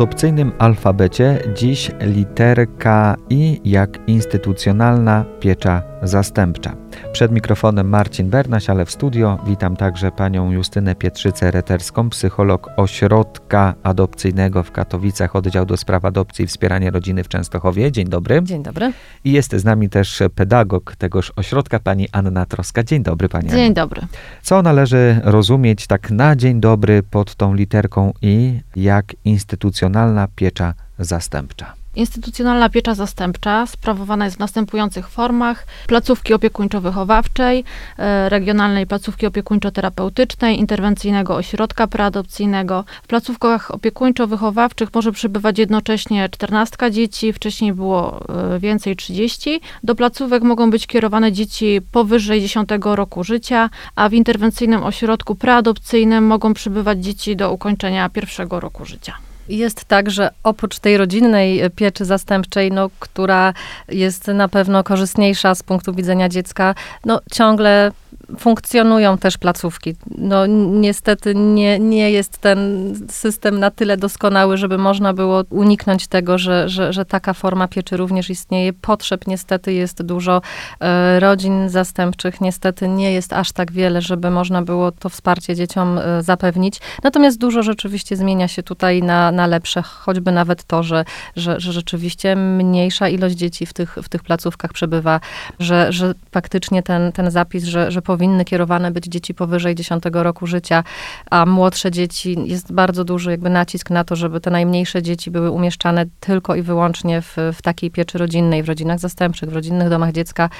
adopcyjnym alfabecie dziś literka I jak instytucjonalna piecza zastępcza. Przed mikrofonem Marcin Bernaś, ale w studio witam także panią Justynę Pietrzycę-Reterską, psycholog ośrodka adopcyjnego w Katowicach, oddział do spraw adopcji i wspierania rodziny w Częstochowie. Dzień dobry. Dzień dobry. I jest z nami też pedagog tegoż ośrodka, pani Anna Troska. Dzień dobry, pani Dzień Anna. dobry. Co należy rozumieć tak na dzień dobry pod tą literką I jak instytucjonalna piecza zastępcza? Instytucjonalna piecza zastępcza sprawowana jest w następujących formach: placówki opiekuńczo-wychowawczej, e, regionalnej placówki opiekuńczo-terapeutycznej, interwencyjnego ośrodka preadopcyjnego. W placówkach opiekuńczo-wychowawczych może przybywać jednocześnie 14 dzieci, wcześniej było e, więcej 30. Do placówek mogą być kierowane dzieci powyżej 10 roku życia, a w interwencyjnym ośrodku preadopcyjnym mogą przybywać dzieci do ukończenia pierwszego roku życia. Jest tak, że oprócz tej rodzinnej pieczy zastępczej, no, która jest na pewno korzystniejsza z punktu widzenia dziecka, no, ciągle funkcjonują też placówki. No niestety nie, nie jest ten system na tyle doskonały, żeby można było uniknąć tego, że, że, że taka forma pieczy również istnieje. Potrzeb niestety jest dużo. E, rodzin zastępczych niestety nie jest aż tak wiele, żeby można było to wsparcie dzieciom e, zapewnić. Natomiast dużo rzeczywiście zmienia się tutaj na, na lepsze, choćby nawet to, że, że, że rzeczywiście mniejsza ilość dzieci w tych, w tych placówkach przebywa, że, że faktycznie ten, ten zapis, że, że powinny kierowane być dzieci powyżej 10 roku życia, a młodsze dzieci, jest bardzo duży jakby nacisk na to, żeby te najmniejsze dzieci były umieszczane tylko i wyłącznie w, w takiej pieczy rodzinnej, w rodzinach zastępczych, w rodzinnych domach dziecka.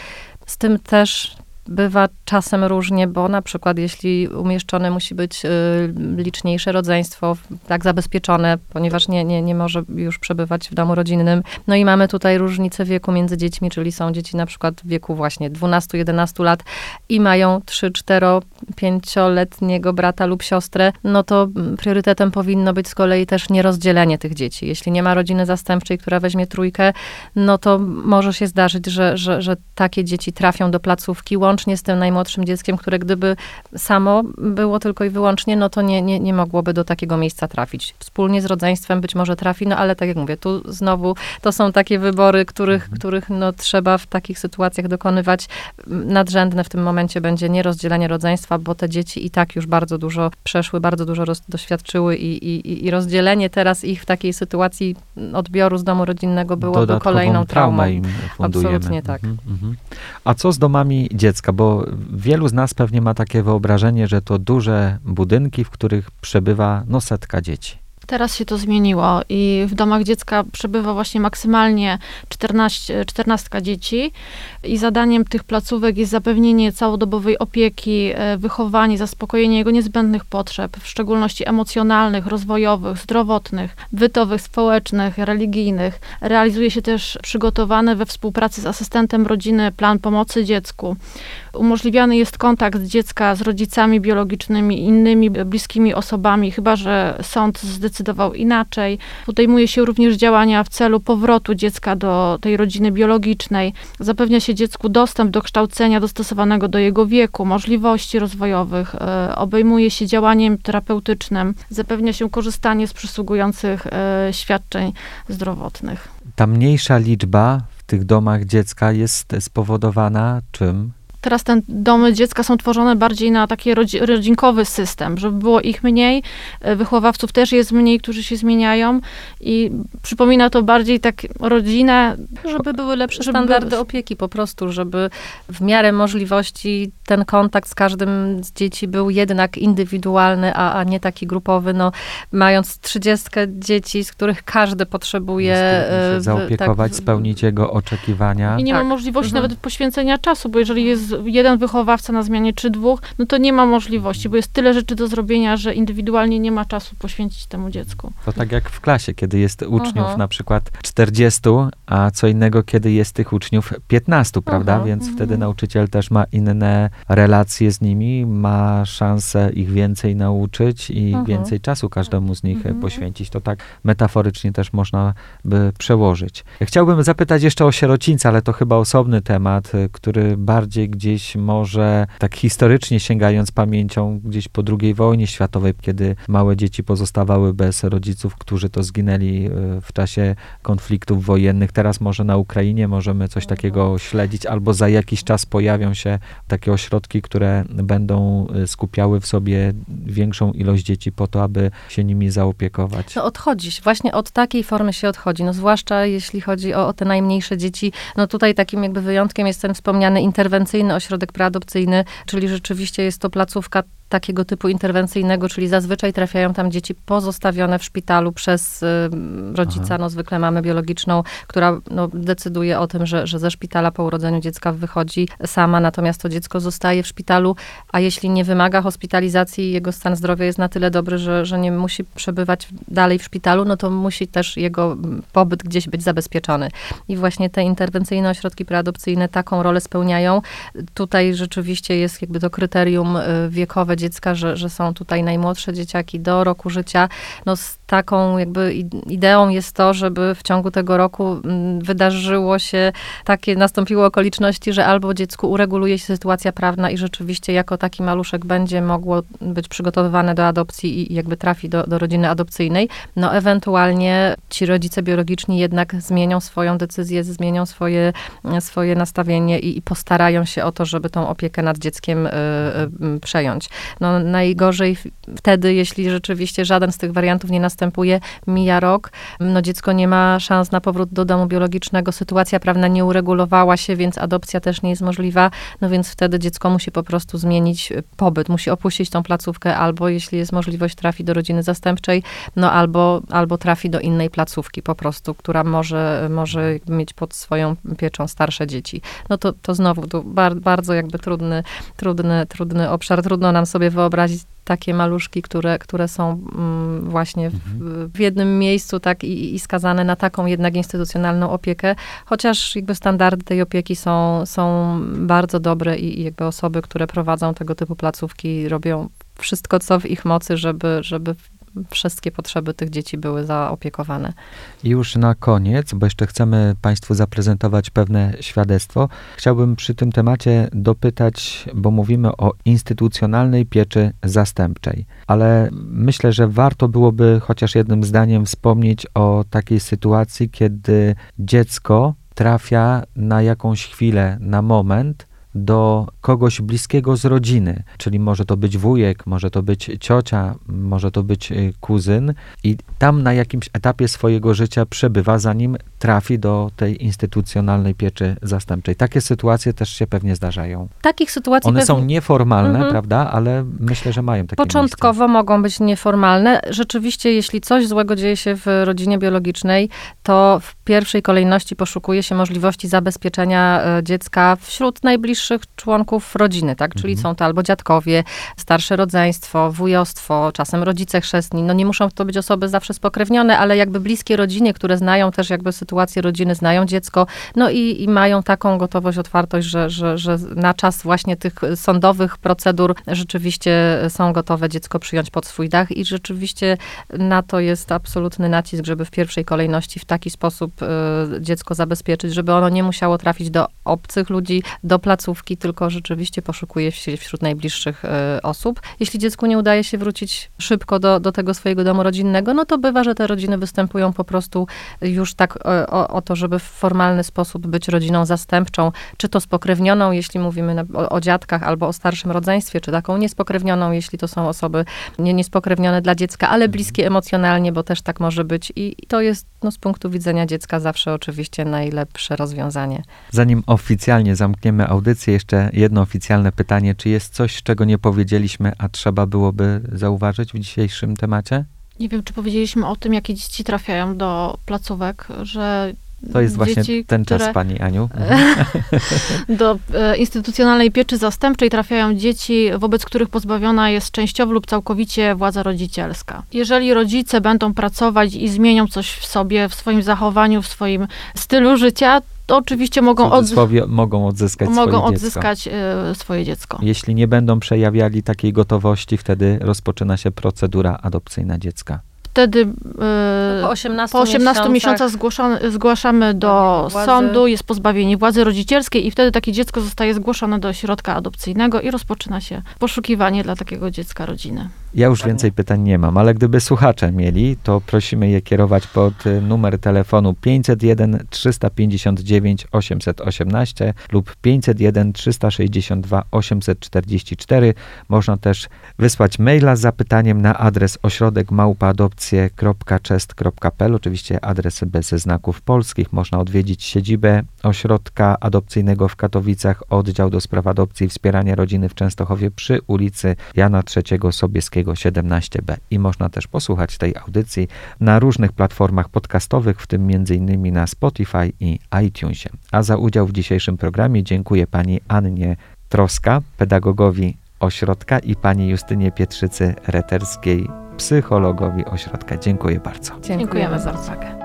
Z tym też bywa czasem różnie, bo na przykład jeśli umieszczone musi być y, liczniejsze rodzeństwo, tak zabezpieczone, ponieważ nie, nie, nie może już przebywać w domu rodzinnym. No i mamy tutaj różnicę wieku między dziećmi, czyli są dzieci na przykład w wieku właśnie 12-11 lat i mają 3, 4, 5-letniego brata lub siostrę, no to priorytetem powinno być z kolei też nierozdzielenie tych dzieci. Jeśli nie ma rodziny zastępczej, która weźmie trójkę, no to może się zdarzyć, że, że, że takie dzieci trafią do placówki, łącznie z tym najmłodszym dzieckiem, które gdyby samo było tylko i wyłącznie, no to nie, nie, nie mogłoby do takiego miejsca trafić. Wspólnie z rodzeństwem być może trafi, no ale tak jak mówię, tu znowu to są takie wybory, których, mhm. których no, trzeba w takich sytuacjach dokonywać. Nadrzędne w tym momencie będzie nierozdzielenie rodzeństwa, bo te dzieci i tak już bardzo dużo przeszły, bardzo dużo roz, doświadczyły i, i, i rozdzielenie teraz ich w takiej sytuacji odbioru z domu rodzinnego byłoby kolejną traumą. Absolutnie tak. Mhm, mhm. A co z domami dziecka? Dziecka, bo wielu z nas pewnie ma takie wyobrażenie, że to duże budynki, w których przebywa no setka dzieci. Teraz się to zmieniło i w domach dziecka przebywa właśnie maksymalnie 14, 14 dzieci i zadaniem tych placówek jest zapewnienie całodobowej opieki, e, wychowanie, zaspokojenie jego niezbędnych potrzeb, w szczególności emocjonalnych, rozwojowych, zdrowotnych, bytowych, społecznych, religijnych. Realizuje się też przygotowany we współpracy z asystentem rodziny plan pomocy dziecku. Umożliwiany jest kontakt dziecka z rodzicami biologicznymi, innymi bliskimi osobami, chyba że sąd zdecydował inaczej. Podejmuje się również działania w celu powrotu dziecka do tej rodziny biologicznej. Zapewnia się dziecku dostęp do kształcenia dostosowanego do jego wieku, możliwości rozwojowych. E, obejmuje się działaniem terapeutycznym. Zapewnia się korzystanie z przysługujących e, świadczeń zdrowotnych. Ta mniejsza liczba w tych domach dziecka jest spowodowana czym? Teraz te domy dziecka są tworzone bardziej na taki rodzinkowy system, żeby było ich mniej, e, wychowawców też jest mniej, którzy się zmieniają i przypomina to bardziej tak rodzinę. Żeby były lepsze żeby standardy opieki po prostu, żeby w miarę możliwości ten kontakt z każdym z dzieci był jednak indywidualny, a, a nie taki grupowy. No, mając trzydziestkę dzieci, z których każdy potrzebuje... E, zaopiekować, tak, spełnić jego oczekiwania. I nie tak. ma możliwości mhm. nawet poświęcenia czasu, bo jeżeli jest jeden wychowawca na zmianie czy dwóch, no to nie ma możliwości, bo jest tyle rzeczy do zrobienia, że indywidualnie nie ma czasu poświęcić temu dziecku. To tak jak w klasie, kiedy jest uczniów Aha. na przykład 40, a co innego, kiedy jest tych uczniów 15, prawda? Aha. Więc mhm. wtedy nauczyciel też ma inne relacje z nimi, ma szansę ich więcej nauczyć i więcej czasu każdemu z nich mhm. poświęcić. To tak metaforycznie też można by przełożyć. Chciałbym zapytać jeszcze o sierocińca, ale to chyba osobny temat, który bardziej gdzieś może tak historycznie sięgając pamięcią gdzieś po II wojnie światowej, kiedy małe dzieci pozostawały bez rodziców, którzy to zginęli e, w czasie konfliktów wojennych. Teraz może na Ukrainie możemy coś takiego śledzić, albo za jakiś czas pojawią się takie ośrodki, które będą e, skupiały w sobie większą ilość dzieci po to, aby się nimi zaopiekować. No odchodzi, właśnie od takiej formy się odchodzi, no zwłaszcza jeśli chodzi o, o te najmniejsze dzieci. No tutaj takim jakby wyjątkiem jest ten wspomniany interwencyjny ośrodek preadopcyjny, czyli rzeczywiście jest to placówka takiego typu interwencyjnego, czyli zazwyczaj trafiają tam dzieci pozostawione w szpitalu przez y, rodzica, Aha. no zwykle mamy biologiczną, która no, decyduje o tym, że, że ze szpitala po urodzeniu dziecka wychodzi sama, natomiast to dziecko zostaje w szpitalu, a jeśli nie wymaga hospitalizacji, jego stan zdrowia jest na tyle dobry, że, że nie musi przebywać dalej w szpitalu, no to musi też jego pobyt gdzieś być zabezpieczony. I właśnie te interwencyjne ośrodki preadopcyjne taką rolę spełniają. Tutaj rzeczywiście jest jakby to kryterium y, wiekowe dziecka, że, że są tutaj najmłodsze dzieciaki do roku życia. No z taką jakby ideą jest to, żeby w ciągu tego roku mm, wydarzyło się takie, nastąpiły okoliczności, że albo dziecku ureguluje się sytuacja prawna i rzeczywiście jako taki maluszek będzie mogło być przygotowywane do adopcji i jakby trafi do, do rodziny adopcyjnej, no ewentualnie ci rodzice biologiczni jednak zmienią swoją decyzję, zmienią swoje, swoje nastawienie i, i postarają się o to, żeby tą opiekę nad dzieckiem y, y, przejąć. No, najgorzej wtedy, jeśli rzeczywiście żaden z tych wariantów nie następuje, mija rok, no dziecko nie ma szans na powrót do domu biologicznego, sytuacja prawna nie uregulowała się, więc adopcja też nie jest możliwa, no więc wtedy dziecko musi po prostu zmienić pobyt, musi opuścić tą placówkę, albo jeśli jest możliwość, trafi do rodziny zastępczej, no albo, albo trafi do innej placówki po prostu, która może, może mieć pod swoją pieczą starsze dzieci. No to, to znowu to bar, bardzo jakby trudny, trudny, trudny obszar, trudno nam sobie wyobrazić takie maluszki, które, które są mm, właśnie w, mhm. w, jednym miejscu tak i, i skazane na taką jednak instytucjonalną opiekę, chociaż jakby standardy tej opieki są, są bardzo dobre i, i jakby osoby, które prowadzą tego typu placówki robią wszystko, co w ich mocy, żeby, żeby wszystkie potrzeby tych dzieci były zaopiekowane. I już na koniec, bo jeszcze chcemy Państwu zaprezentować pewne świadectwo, chciałbym przy tym temacie dopytać, bo mówimy o instytucjonalnej pieczy zastępczej, ale myślę, że warto byłoby chociaż jednym zdaniem wspomnieć o takiej sytuacji, kiedy dziecko trafia na jakąś chwilę, na moment, do kogoś bliskiego z rodziny, czyli może to być wujek, może to być ciocia, może to być y, kuzyn i tam na jakimś etapie swojego życia przebywa, zanim trafi do tej instytucjonalnej pieczy zastępczej. Takie sytuacje też się pewnie zdarzają. Takich sytuacji One pewnie... są nieformalne, mhm. prawda, ale myślę, że mają takie Początkowo miejsce. mogą być nieformalne. Rzeczywiście, jeśli coś złego dzieje się w rodzinie biologicznej, to w pierwszej kolejności poszukuje się możliwości zabezpieczenia e, dziecka wśród najbliższych najbliższych członków rodziny, tak? Czyli mhm. są to albo dziadkowie, starsze rodzeństwo, wujostwo, czasem rodzice chrzestni. No nie muszą to być osoby zawsze spokrewnione, ale jakby bliskie rodziny, które znają też jakby sytuację rodziny, znają dziecko, no i, i mają taką gotowość, otwartość, że, że, że na czas właśnie tych sądowych procedur rzeczywiście są gotowe dziecko przyjąć pod swój dach i rzeczywiście na to jest absolutny nacisk, żeby w pierwszej kolejności w taki sposób y, dziecko zabezpieczyć, żeby ono nie musiało trafić do obcych ludzi, do placu placówki, tylko rzeczywiście poszukuje się wśród najbliższych e, osób. Jeśli dziecku nie udaje się wrócić szybko do, do tego swojego domu rodzinnego, no to bywa, że te rodziny występują po prostu już tak e, o, o to, żeby w formalny sposób być rodziną zastępczą, czy to spokrewnioną, jeśli mówimy na, o, o, dziadkach albo o starszym rodzeństwie, czy taką niespokrewnioną, jeśli to są osoby nie, niespokrewnione dla dziecka, ale bliskie emocjonalnie, bo też tak może być i to jest no, z punktu widzenia dziecka zawsze oczywiście najlepsze rozwiązanie. Zanim oficjalnie zamkniemy audycję, jeszcze jedno oficjalne pytanie. Czy jest coś, czego nie powiedzieliśmy, a trzeba byłoby zauważyć w dzisiejszym temacie? Nie wiem, czy powiedzieliśmy o tym, jakie dzieci trafiają do placówek, że to jest właśnie dzieci, ten czas, pani Aniu. Do e, instytucjonalnej pieczy zastępczej trafiają dzieci, wobec których pozbawiona jest częściowo lub całkowicie władza rodzicielska. Jeżeli rodzice będą pracować i zmienią coś w sobie, w swoim zachowaniu, w swoim stylu życia, oczywiście mogą, mogą odzyskać mogą swoje odzyskać dziecko. swoje dziecko. Jeśli nie będą przejawiali takiej gotowości, wtedy rozpoczyna się procedura adopcyjna dziecka. wtedy Po 18, po 18 miesiącach miesiącach zgłoszone, zgłaszamy do Władzy. sądu, jest pozbawienie władzy rodzicielskiej i wtedy takie dziecko zostaje zgłoszone do ośrodka adopcyjnego i rozpoczyna się poszukiwanie dla takiego dziecka rodziny. Ja już więcej pytań nie mam, ale gdyby słuchacze mieli, to prosimy je kierować pod y, numer telefonu 501 359 818 lub 501 362 844. Można też wysłać maila z zapytaniem na adres ośrodek małpaadopcje.chest.pl. Oczywiście adres bez znaków polskich. Można odwiedzić siedzibę ośrodka adopcyjnego w Katowicach, oddział do spraw adopcji i wspierania rodziny w Częstochowie przy ulicy Jana III Sobieskiego 17b. I można też posłuchać tej audycji na różnych platformach podcastowych, w tym m.in. na Spotify i iTunesie. A za udział w dzisiejszym programie dziękuję pani Annie Troska, pedagogowi ośrodka i pani Justynie Pietrzycy-Reterskiej, psychologowi ośrodka. Dziękuję bardzo. Dziękujemy za uwagę.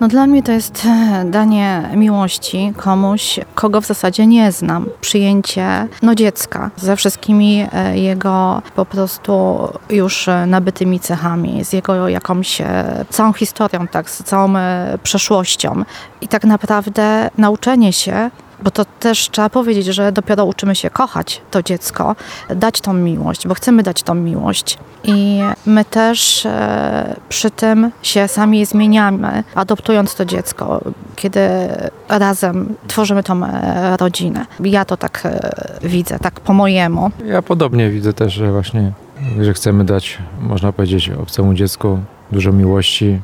No dla mnie to jest e, danie miłości komuś, kogo w zasadzie nie znam. Przyjęcie no dziecka ze wszystkimi e, jego po prostu już e, nabytymi cechami, z jego jakąś całą historią, tak, z całą przeszłością. I tak naprawdę nauczenie się bo to też trzeba powiedzieć, że dopiero uczymy się kochać to dziecko, dać tą miłość, bo chcemy dać tą miłość. I my też e, przy tym się sami zmieniamy, adoptując to dziecko, kiedy razem tworzymy tą e, rodzinę. Ja to tak e, widzę, tak po mojemu. Ja podobnie widzę też, że właśnie, że chcemy dać, można powiedzieć, obcemu dziecku dużo miłości,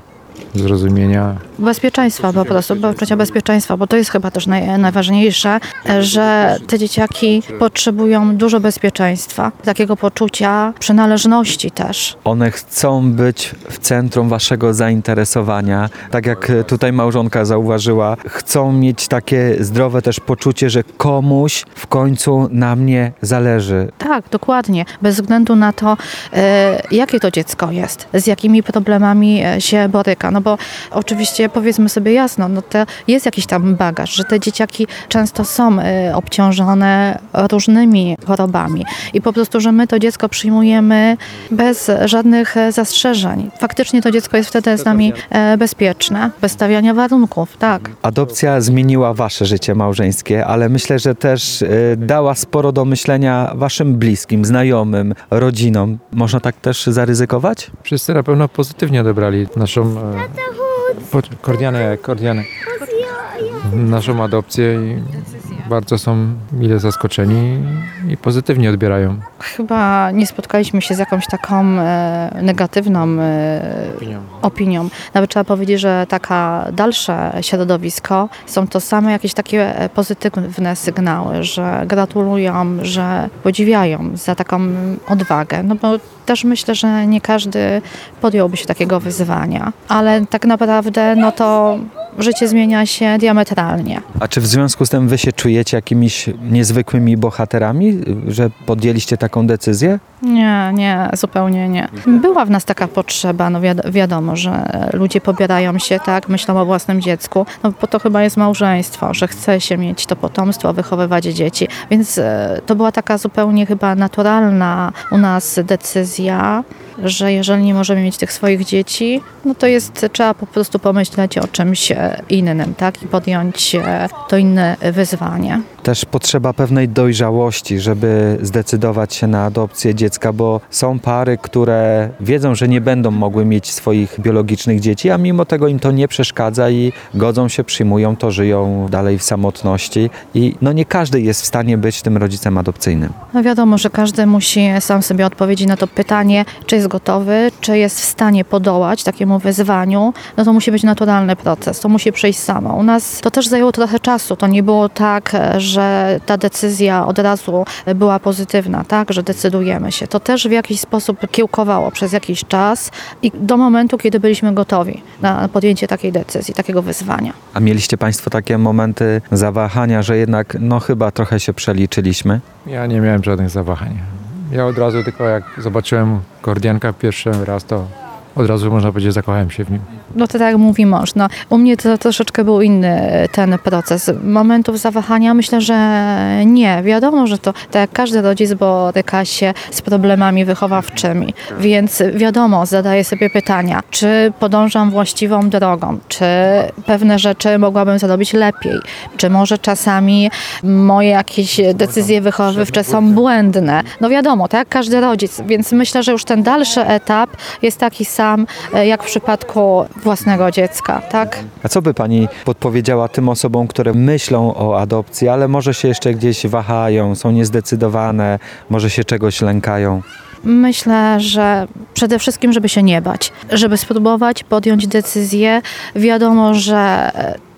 zrozumienia. Bezpieczeństwa po prostu, poczucia bezpieczeństwa, bo to jest chyba też naj, najważniejsze, że te dzieciaki potrzebują dużo bezpieczeństwa, takiego poczucia przynależności też. One chcą być w centrum waszego zainteresowania. Tak jak tutaj małżonka zauważyła, chcą mieć takie zdrowe też poczucie, że komuś w końcu na mnie zależy. Tak, dokładnie. Bez względu na to, e, jakie to dziecko jest, z jakimi problemami e, się boryka. No bo oczywiście powiedzmy sobie jasno, no to jest jakiś tam bagaż, że te dzieciaki często są e, obciążone różnymi chorobami i po prostu, że my to dziecko przyjmujemy bez żadnych e, zastrzeżeń. Faktycznie to dziecko jest wtedy z nami e, bezpieczne, bez stawiania warunków, tak. Adopcja zmieniła wasze życie małżeńskie, ale myślę, że też y, dała sporo do myślenia waszym bliskim, znajomym, rodzinom. Można tak też zaryzykować? Wszyscy na pewno pozytywnie odebrali naszą... Kordianę, kordianę. Naszą adopcję i bardzo są mile zaskoczeni i pozytywnie odbierają. Chyba nie spotkaliśmy się z jakąś taką e, negatywną e, opinią. Nawet trzeba powiedzieć, że taka dalsze środowisko są to same jakieś takie e, pozytywne sygnały, że gratulują, że podziwiają za taką odwagę. No bo też myślę, że nie każdy podjąłby się takiego wyzwania, ale tak naprawdę no to życie zmienia się diametralnie. A czy w związku z tym wy się czujecie jakimiś niezwykłymi bohaterami, że podjęliście taką decyzję? Nie, nie, zupełnie nie. Była w nas taka potrzeba, no wiad- wiadomo, że ludzie pobierają się, tak, myślą o własnym dziecku, no po to chyba jest małżeństwo, że chce się mieć to potomstwo, wychowywać dzieci, więc e, to była taka zupełnie chyba naturalna u nas decyzja, że jeżeli nie możemy mieć tych swoich dzieci, no to jest, trzeba po prostu pomyśleć o czymś e, innym, tak, i podjąć e, to inne wyzwanie. Też potrzeba pewnej dojrzałości, żeby zdecydować się na adopcję dziecka, bo są pary, które wiedzą, że nie będą mogły mieć swoich biologicznych dzieci, a mimo tego im to nie przeszkadza i godzą się, przyjmują to, żyją dalej w samotności i no nie każdy jest w stanie być tym rodzicem adopcyjnym. No wiadomo, że każdy musi sam sobie odpowiedzieć na to pytanie, czy jest gotowy, czy jest w stanie podołać takiemu wyzwaniu. No to musi być naturalny proces, to musi przyjść samo. U nas to też zajęło trochę czasu, to nie było tak, że ta decyzja od razu była pozytywna, tak, że decydujemy się. To też w jakiś sposób kiełkowało przez jakiś czas i do momentu, kiedy byliśmy gotowi na podjęcie takiej decyzji, takiego wyzwania. A mieliście Państwo takie momenty zawahania, że jednak no chyba trochę się przeliczyliśmy? Ja nie miałem żadnych zawahań. Ja od razu tylko jak zobaczyłem kordianka pierwszy raz, to od razu można powiedzieć, zakochałem się w nim. No to tak mówi mąż, no, u mnie to troszeczkę był inny ten proces. Momentów zawahania myślę, że nie. Wiadomo, że to tak jak każdy rodzic boryka się z problemami wychowawczymi, więc wiadomo, zadaję sobie pytania, czy podążam właściwą drogą, czy pewne rzeczy mogłabym zrobić lepiej, czy może czasami moje jakieś decyzje wychowawcze są błędne. No wiadomo, tak jak każdy rodzic, więc myślę, że już ten dalszy etap jest taki sam, e, jak w przypadku własnego dziecka, tak? A co by pani podpowiedziała tym osobom, które myślą o adopcji, ale może się jeszcze gdzieś wahają, są niezdecydowane, może się czegoś lękają? Myślę, że przede wszystkim, żeby się nie bać, żeby spróbować podjąć decyzję. Wiadomo, że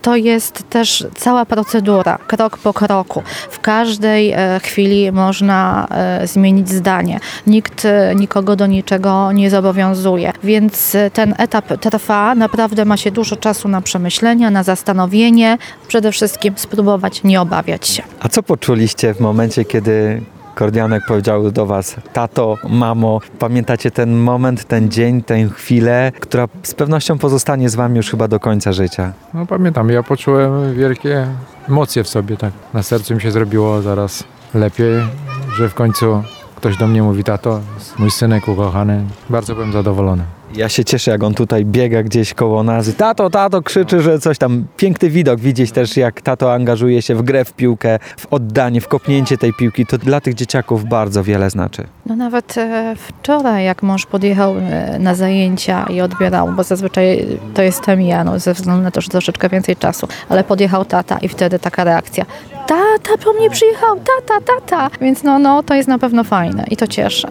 to jest też cała procedura, krok po kroku. W każdej e, chwili można e, zmienić zdanie. Nikt e, nikogo do niczego nie zobowiązuje, więc ten etap trwa. Naprawdę ma się dużo czasu na przemyślenia, na zastanowienie. Przede wszystkim spróbować nie obawiać się. A co poczuliście w momencie, kiedy Kordianek powiedział do Was, tato, mamo, pamiętacie ten moment, ten dzień, tę chwilę, która z pewnością pozostanie z Wami już chyba do końca życia? No pamiętam, ja poczułem wielkie emocje w sobie, tak. Na sercu mi się zrobiło zaraz lepiej, że w końcu ktoś do mnie mówi, tato, mój synek ukochany. Bardzo byłem zadowolony. Ja się cieszę, jak on tutaj biega gdzieś koło nas. Tato, tato, krzyczy, że coś tam. Piękny widok widzieć też, jak tato angażuje się w grę w piłkę, w oddanie, w kopnięcie tej piłki. To dla tych dzieciaków bardzo wiele znaczy. No nawet e, wczoraj, jak mąż podjechał e, na zajęcia i odbierał, bo zazwyczaj to jestem ja, no, ze względu na to, że troszeczkę więcej czasu, ale podjechał tata i wtedy taka reakcja. Tata po mnie przyjechał, tata, tata. Więc no, no, to jest na pewno fajne i to cieszy.